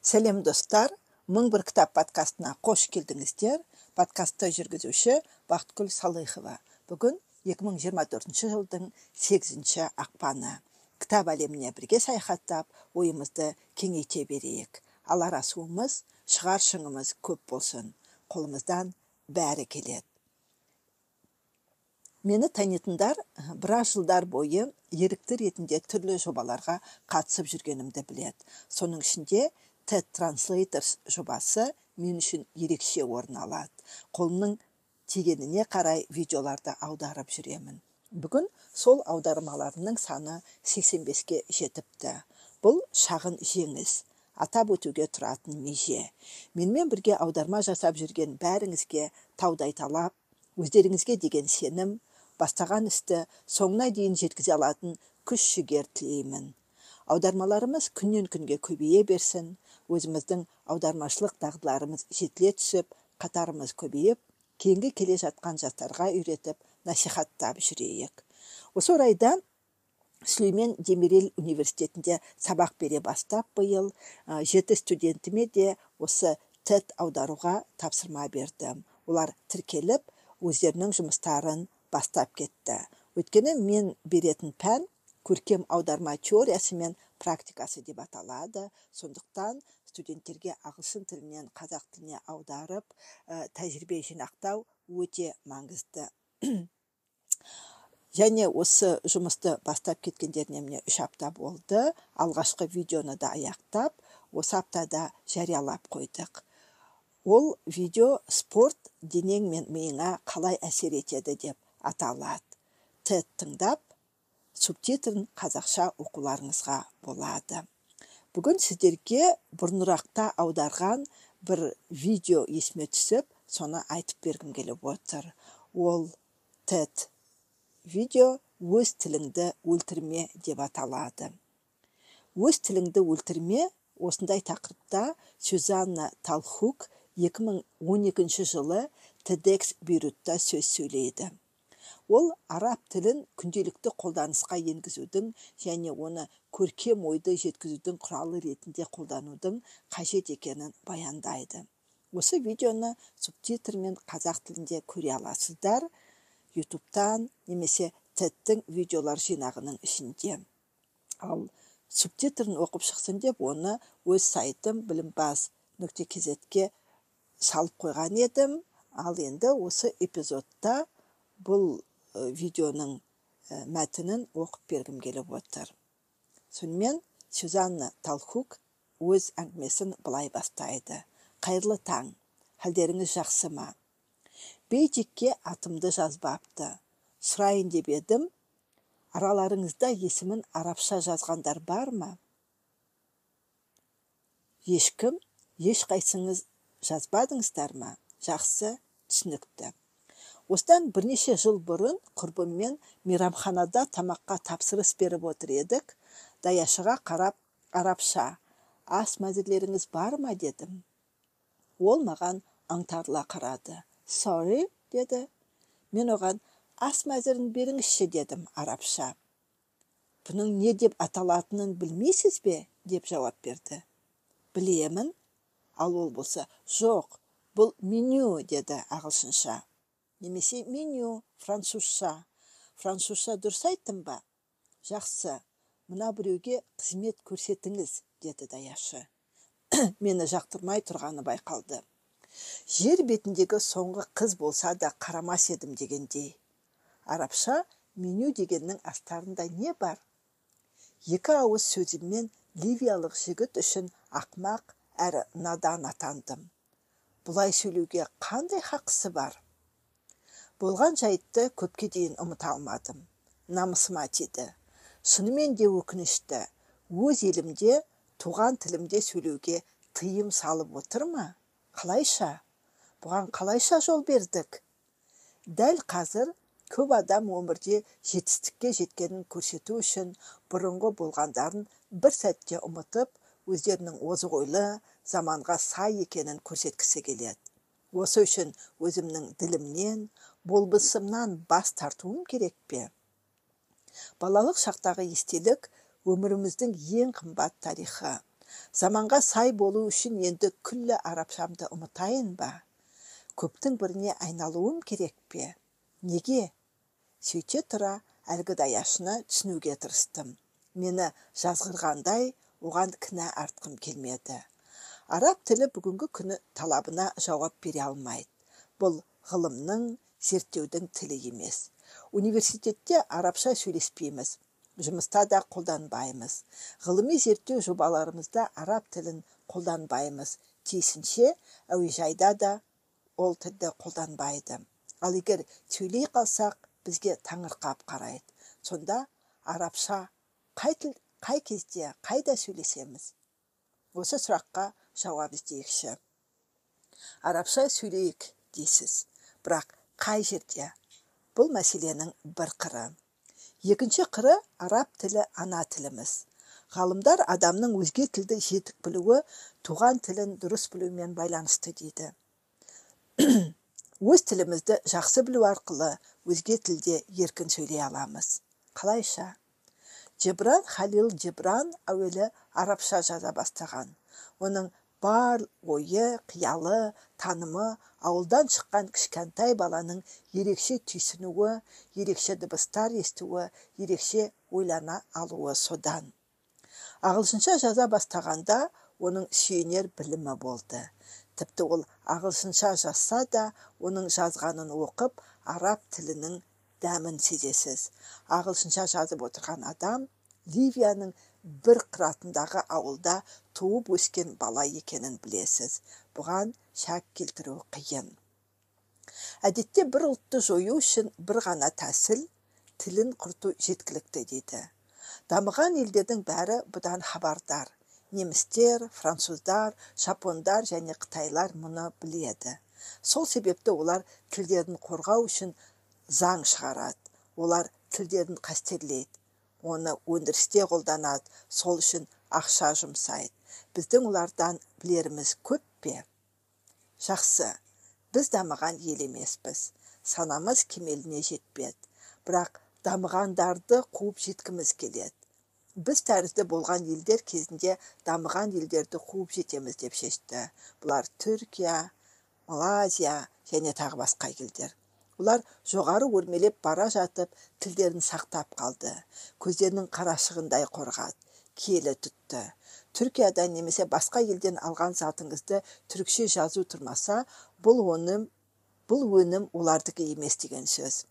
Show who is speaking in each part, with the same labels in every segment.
Speaker 1: сәлем достар. Мың бір кітап подкастына қош келдіңіздер. Подкастты жүргізуші бақытгүл салыхова бүгін 2024 жылдың 8 ақпаны. Кітап әлеміне бірге саяхаттап ойымызды кеңейте берейік. Алар асуымыз шығар шыңымыз көп болсын. Қолымыздан бәрі келеді. Мені танитындар біраз жылдар бойы ерікті ретінде түрлі жобаларға қатысып жүргенімді біледі. Соның ішінде TED Translators жобасы мен үшін ерекше орын алады. Қолымның тигеніне қарай видеоларды аударып жүремін. Бүгін сол аудармаларымның саны 85-ке жетіпті. Бұл шағын жеңіс атап өтуге тұратын меже. Менімен бірге аударма жасап жүрген бәріңізге таудай талап өздеріңізге деген сенім бастаған істі соңына дейін жеткізе алатын күш жігер тілеймін. Аудармаларымыз күннен күнге көбейе берсін өзіміздің аудармашылық дағдыларымыз жетіле түсіп қатарымыз көбейіп кейінгі келе жатқан жастарға үйретіп насихаттап жүрейік. Осы орайда сүлеймен демирел университетінде сабақ бере бастап биыл жеті студентіме де осы тед аударуға тапсырма бердім олар тіркеліп өздерінің жұмыстарын бастап кетті. Өйткені мен беретін пән көркем аударма теориясы мен практикасы деп аталады. Сондықтан студенттерге ағылшын тілінен қазақ тіліне аударып ә, тәжірибе жинақтау өте маңызды. Және осы жұмысты бастап кеткендеріне міне үш апта болды. Алғашқы видеоны да аяқтап осы аптада жариялап қойдық. Ол видео спорт денең мен миыңа қалай әсер етеді? деп аталады. Тед тыңдап субтитрін қазақша оқуларыңызға болады. Бүгін сіздерге бұрынырақта аударған бір видео есіме түсіп соны айтып бергім келіп отыр. Ол тед видео өз тіліңді өлтірме деп аталады. Өз тіліңді өлтірме осындай тақырыпта сюзанна талхук 2012 жылы тедекс бейрутта сөз сөйлейді. Ол араб тілін күнделікті қолданысқа енгізудің және оны көркем ойды жеткізудің құралы ретінде қолданудың қажет екенін баяндайды. Осы видеоны субтитрмен қазақ тілінде көре аласыздар. Ютубтан немесе тедтің видеолар жинағының ішінде. Ал субтитрін оқып шықсын деп оны өз сайтым білімбаз нүкте kzге салып қойған едім. Ал енді осы эпизодта бұл видеоның мәтінін оқып бергім келіп отыр. Сонымен сюзанна талхук өз әңгімесін былай бастайды. Қайырлы таң халдеріңіз жақсы ма? Бейджикке атымды жазбапты. Сұрайын деп едім араларыңызда есімін арабша жазғандар бар ма? Ешкім ешқайсыңыз жазбадыңыздар ма? Жақсы түсінікті. Осыдан бірнеше жыл бұрын құрбыммен мейрамханада тамаққа тапсырыс беріп отыр едік. Даяшыға қарап арабша ас мәзірлеріңіз бар ма? дедім. Ол маған аңтарыла қарады. Sorry деді. Мен оған ас мәзірін беріңізші дедім арабша бұның не деп аталатынын білмейсіз бе? деп жауап берді. Білемін ал ол болса жоқ бұл меню деді ағылшынша. Немесе меню французша. Французша дұрыс айттым ба? Жақсы. Мына біреуге қызмет көрсетіңіз деді даяшы. Мені жақтырмай тұрғаны байқалды. Жер бетіндегі соңғы қыз болса да қарамас едім дегендей. Арабша меню дегеннің астарында не бар? Екі ауыз сөзіммен ливиялық жігіт үшін ақмақ әрі надан атандым. Бұлай сөйлеуге қандай хақысы бар? Болған жайтты көпке дейін ұмыта алмадым. Намысыма тиді. Шынымен де өкінішті. Өз елімде туған тілімде сөйлеуге тыйым салып отыр ма? Қалайша? Бұған қалайша жол бердік? Дәл қазір көп адам өмірде жетістікке жеткенін көрсету үшін бұрынғы болғандарын бір сәтте ұмытып өздерінің озық ойлы заманға сай екенін көрсеткісі келеді. Осы үшін өзімнің ділімнен болбысымнан бас тартуым керек пе? Балалық шақтағы естелік өміріміздің ең қымбат тарихы. Заманға сай болу үшін енді күллі арабшамды ұмытайын ба? Көптің біріне айналуым керек пе? Неге? Сөйте тұра әлгі даяшыны түсінуге тырыстым. Мені жазғырғандай оған кінә артқым келмеді. Араб тілі бүгінгі күні талабына жауап бере алмайды. Бұл ғылымның зерттеудің тілі емес. Университетте арабша сөйлеспейміз жұмыста да қолданбаймыз. Ғылыми зерттеу жобаларымызда араб тілін қолданбаймыз. Тиісінше әуежайда да ол тілді қолданбайды. Ал егер сөйлей қалсақ бізге таңырқап қарайды. Сонда арабша қай тіл қай кезде қайда сөйлесеміз? Осы сұраққа жауап іздейікші. Арабша сөйлейік дейсіз. Бірақ қай жерде? Бұл мәселенің бір қыры. Екінші қыры араб тілі ана тіліміз. Ғалымдар адамның өзге тілді жетік білуі туған тілін дұрыс білумен байланысты дейді. Өз тілімізді жақсы білу арқылы өзге тілде еркін сөйлей аламыз. Қалайша? Жебран халил жебран әуелі арабша жаза бастаған. Оның бар ойы қиялы танымы ауылдан шыққан кішкентай баланың ерекше түйсінуі ерекше дыбыстар естуі ерекше ойлана алуы содан. Ағылшынша жаза бастағанда оның сүйенер білімі болды. Тіпті ол ағылшынша жазса да оның жазғанын оқып араб тілінің дәмін сезесіз. Ағылшынша жазып отырған адам ливияның бір қыратындағы ауылда туып өскен бала екенін білесіз. Бұған шәк келтіру қиын. Әдетте бір ұлтты жою үшін бір ғана тәсіл тілін құрту жеткілікті дейді. Дамыған елдердің бәрі бұдан хабардар. Немістер француздар жапондар және қытайлар мұны біледі. Сол себепті олар тілдерін қорғау үшін заң шығарады. Олар тілдерін қастерлейді. Оны өндірісте қолданады. Сол үшін ақша жұмсайды. Біздің олардан білеріміз көп пе? Жақсы біз дамыған ел емеспіз. Санамыз кемеліне жетпеді. Бірақ дамығандарды қуып жеткіміз келеді. Біз тәрізді болған елдер кезінде дамыған елдерді қуып жетеміз деп шешті. Бұлар түркия малайзия және тағы басқа елдер. Олар жоғары өрмелеп бара жатып тілдерін сақтап қалды. Көздерінің қарашығындай қорғады киелі тұтты. Түркиядан немесе басқа елден алған затыңызды түрікше жазу тұрмаса бұл өнім бұл өнім олардікі емес деген сөз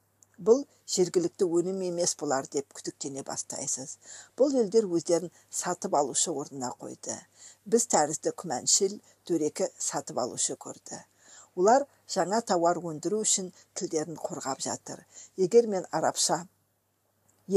Speaker 1: бұл жергілікті өнім емес бұлар деп күдіктене бастайсыз бұл елдер өздерін сатып алушы орнына қойды біз тәрізді күмәншіл дөрекі сатып алушы көрді олар жаңа тауар өндіру үшін тілдерін қорғап жатыр егер мен арабша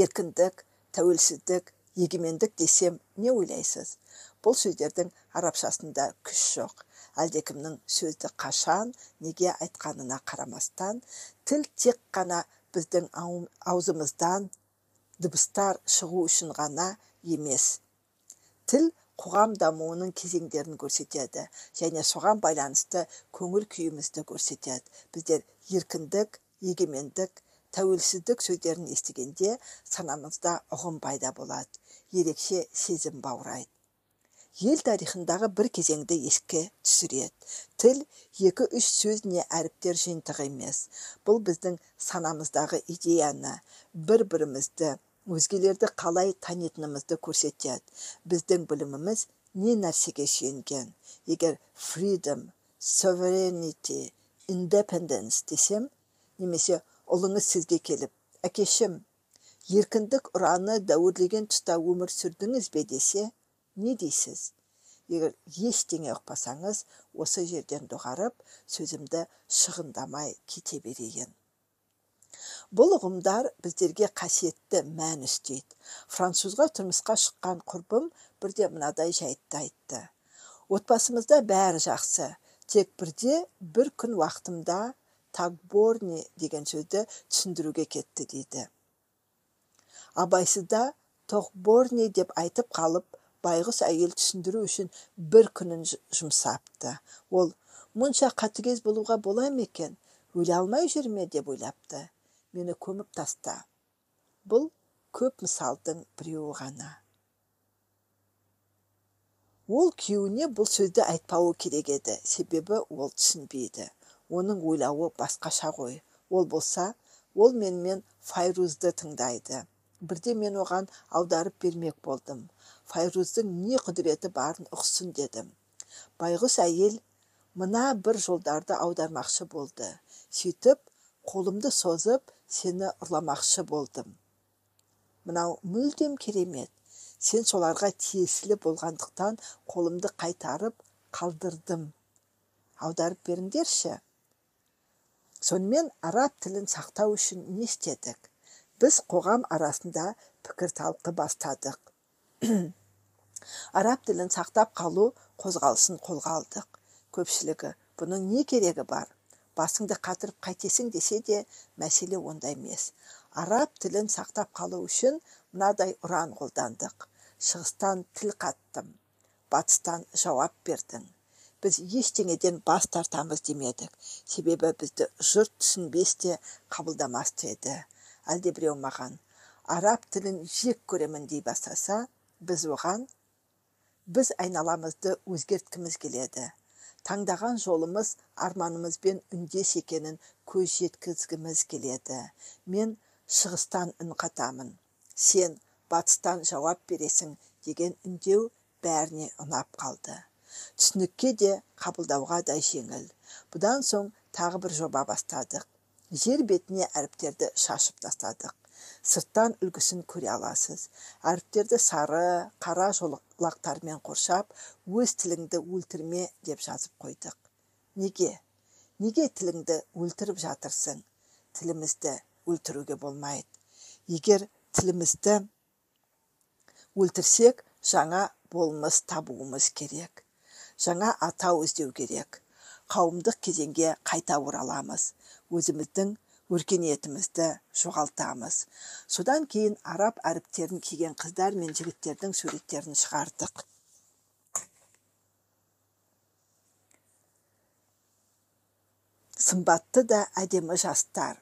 Speaker 1: еркіндік тәуелсіздік егемендік десем не ойлайсыз? Бұл сөздердің арабшасында күш жоқ. Әлдекімнің сөзді қашан неге айтқанына қарамастан тіл тек қана біздің аузымыздан дыбыстар шығу үшін ғана емес. Тіл қоғам дамуының кезеңдерін көрсетеді және соған байланысты көңіл күйімізді көрсетеді. Біздер еркіндік егемендік тәуелсіздік сөздерін естігенде санамызда ұғым пайда болады ерекше сезім баурайды ел тарихындағы бір кезеңді еске түсіреді тіл екі үш сөз не әріптер жиынтығы емес. Бұл біздің санамыздағы идеяны бір бірімізді өзгелерді қалай танитынымызды көрсетеді. Біздің біліміміз не нәрсеге сүйенген? Егер freedom sovereignty independence десем немесе ұлыңыз сізге келіп әкешім еркіндік ұраны дәуірлеген тұста өмір сүрдіңіз бе? десе не дейсіз? Егер ештеңе ұқпасаңыз осы жерден доғарып сөзімді шығындамай кете берейін. Бұл ұғымдар біздерге қасиетті мән үстейді. Французға тұрмысқа шыққан құрбым бірде мынадай жайтты айтты. Отбасымызда бәрі жақсы. Тек бірде бір күн уақытымда тагборни деген сөзді түсіндіруге кетті дейді. Абайсызда тоқборни деп айтып қалып байғұс әйел түсіндіру үшін бір күнін жұмсапты. Ол мұнша қатыгез болуға бола ма екен? Өле алмай жүр ме? деп ойлапты. Мені көміп таста. Бұл көп мысалдың біреуі ғана. Ол күйеуіне бұл сөзді айтпауы керек еді. Себебі ол түсінбейді. Оның ойлауы басқаша ғой. Ол болса ол менімен файрузды тыңдайды. Бірде мен оған аударып бермек болдым. Файруздың не құдіреті барын ұқсын дедім. Байғұс әйел мына бір жолдарды аудармақшы болды. Сөйтіп қолымды созып сені ұрламақшы болдым. Мынау мүлдем керемет. Сен соларға тиесілі болғандықтан қолымды қайтарып қалдырдым. Аударып беріңдерші. Сонымен араб тілін сақтау үшін не істедік? Біз қоғам арасында пікір талқы бастадық. Араб тілін сақтап қалу қозғалысын қолға алдық. Көпшілігі бұның не керегі бар? Басыңды қатырып қайтесің десе де мәселе онда емес. Араб тілін сақтап қалу үшін мынадай ұран қолдандық. Шығыстан тіл қаттым батыстан жауап бердің біз ештеңеден бас тартамыз демедік. Себебі бізді жұрт түсінбес те қабылдамас еді әлдебіреу маған араб тілін жек көремін дей бастаса біз оған біз айналамызды өзгерткіміз келеді. Таңдаған жолымыз арманымызбен үндес екенін көз жеткізгіміз келеді. Мен шығыстан үн қатамын. Сен батыстан жауап бересің деген үндеу бәріне ұнап қалды. Түсінікке де қабылдауға да жеңіл. Бұдан соң тағы бір жоба бастадық. Жер бетіне әріптерді шашып тастадық. Сырттан үлгісін көре аласыз. Әріптерді сары қара жолақтармен қоршап өз тіліңді өлтірме деп жазып қойдық. Неге? Неге тіліңді өлтіріп жатырсың? Тілімізді өлтіруге болмайды. Егер тілімізді өлтірсек жаңа болмыс табуымыз керек. Жаңа атау іздеу керек. Қауымдық кезеңге қайта ораламыз. Өзіміздің өркениетімізді жоғалтамыз. Содан кейін араб әріптерін киген қыздар мен жігіттердің суреттерін шығардық. Сымбатты да әдемі жастар.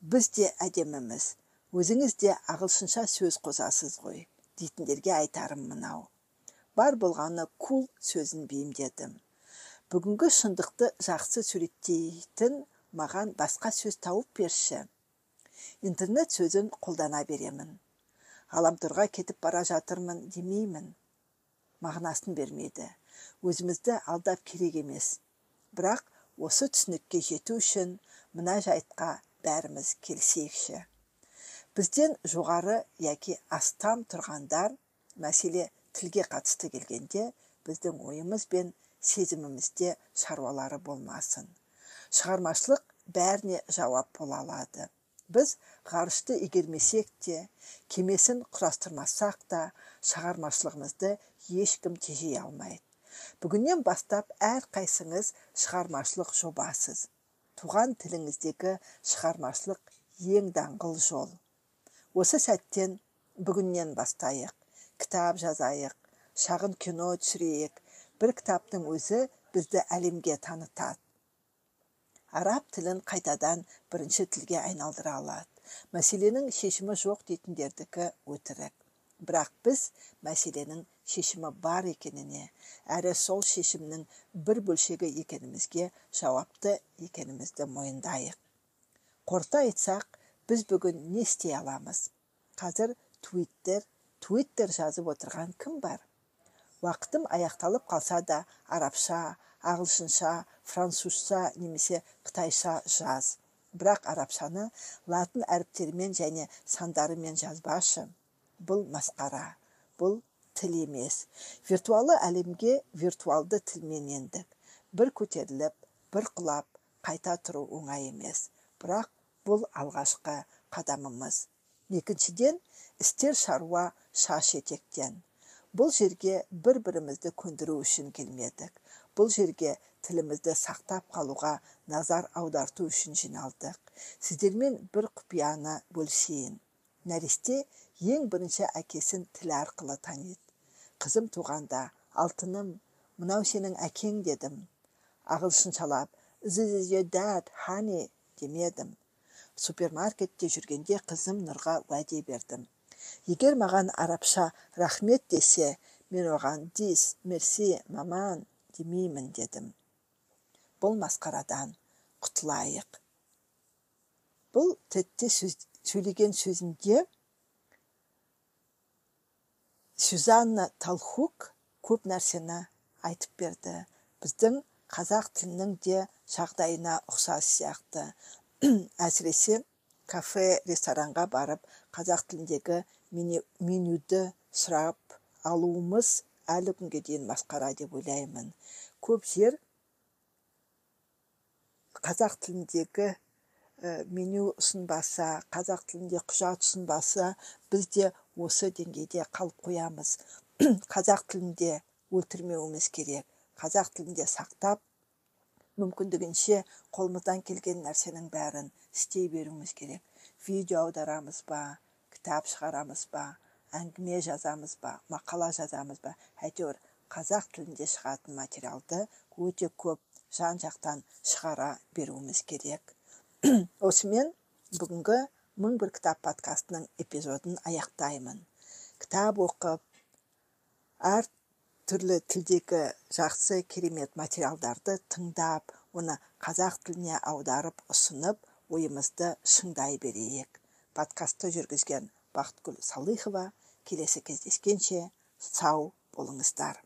Speaker 1: Біз де әдеміміз. Өзіңіз де ағылшынша сөз қосасыз ғой дейтіндерге айтарым мынау. Бар болғаны кул сөзін бейімдедім. Бүгінгі шындықты жақсы суреттейтін маған басқа сөз тауып берші. Интернет сөзін қолдана беремін. Ғаламторға кетіп бара жатырмын демеймін. Мағынасын бермейді. Өзімізді алдап керек емес. Бірақ осы түсінікке жету үшін мына жайтқа бәріміз келісейікші бізден жоғары яки астам тұрғандар мәселе тілге қатысты келгенде біздің ойымыз бен сезімімізде шаруалары болмасын. Шығармашылық бәріне жауап бола алады. Біз ғарышты игермесек те кемесін құрастырмасақ та шығармашылығымызды ешкім тежей алмайды. Бүгіннен бастап әрқайсыңыз шығармашылық жобасыз. Туған тіліңіздегі шығармашылық ең даңғыл жол. Осы сәттен бүгіннен бастайық. Кітап жазайық шағын кино түсірейік. Бір кітаптың өзі бізді әлемге танытады. Араб тілін қайтадан бірінші тілге айналдыра алады. Мәселенің шешімі жоқ дейтіндердікі өтірік. Бірақ біз мәселенің шешімі бар екеніне әрі сол шешімнің бір бөлшегі екенімізге жауапты екенімізді мойындайық. Қорыта айтсақ біз бүгін не істей аламыз? Қазір твиттер твиттер жазып отырған кім бар? Уақытым аяқталып қалса да арабша ағылшынша французша немесе қытайша жаз. Бірақ арабшаны латын әріптерімен және сандарымен жазбашы. Бұл масқара бұл тіл емес. Виртуалы әлемге виртуалды тілмен ендік. Бір көтеріліп бір құлап қайта тұру оңай емес. Бірақ бұл алғашқы қадамымыз. Екіншіден істер шаруа шаш етектен. Бұл жерге бір бірімізді көндіру үшін келмедік. Бұл жерге тілімізді сақтап қалуға назар аударту үшін жиналдық. Сіздермен бір құпияны бөлісейін. Нәресте ең бірінші әкесін тіл арқылы таниды қызым туғанда алтыным мынау сенің әкең дедім. Ағылшыншалап dad honey демедім. Супермаркетте жүргенде қызым нұрға уәде бердім. Егер маған арабша рахмет десе мен оған дис мерси маман демеймін дедім. Бұл масқарадан құтылайық. Бұл тетте сөйлеген сөзінде сюзанна талхук көп нәрсені айтып берді. Біздің қазақ тілінің де жағдайына ұқсас сияқты. Әсіресе кафе ресторанға барып қазақ тіліндегі менюді сұрап алуымыз әлі күнге дейін масқара деп ойлаймын. Көп жер қазақ тіліндегі меню ұсынбаса қазақ тілінде құжат ұсынбаса біз де осы деңгейде қалып қоямыз. Қазақ тілінде өлтірмеуіміз керек. Қазақ тілінде сақтап мүмкіндігінше қолымыздан келген нәрсенің бәрін істей беруіміз керек. Видео аударамыз ба? Кітап шығарамыз ба әңгіме жазамыз ба мақала жазамыз ба? Әйтеуір қазақ тілінде шығатын материалды өте көп жан жақтан шығара беруіміз керек. Осымен бүгінгі мың бір кітап подкастының эпизодын аяқтаймын. Кітап оқып әр түрлі тілдегі жақсы керемет материалдарды тыңдап оны қазақ тіліне аударып ұсынып ойымызды шыңдай берейік. Подкастты жүргізген бақытгүл салыхова келесі кездескенше сау болыңыздар.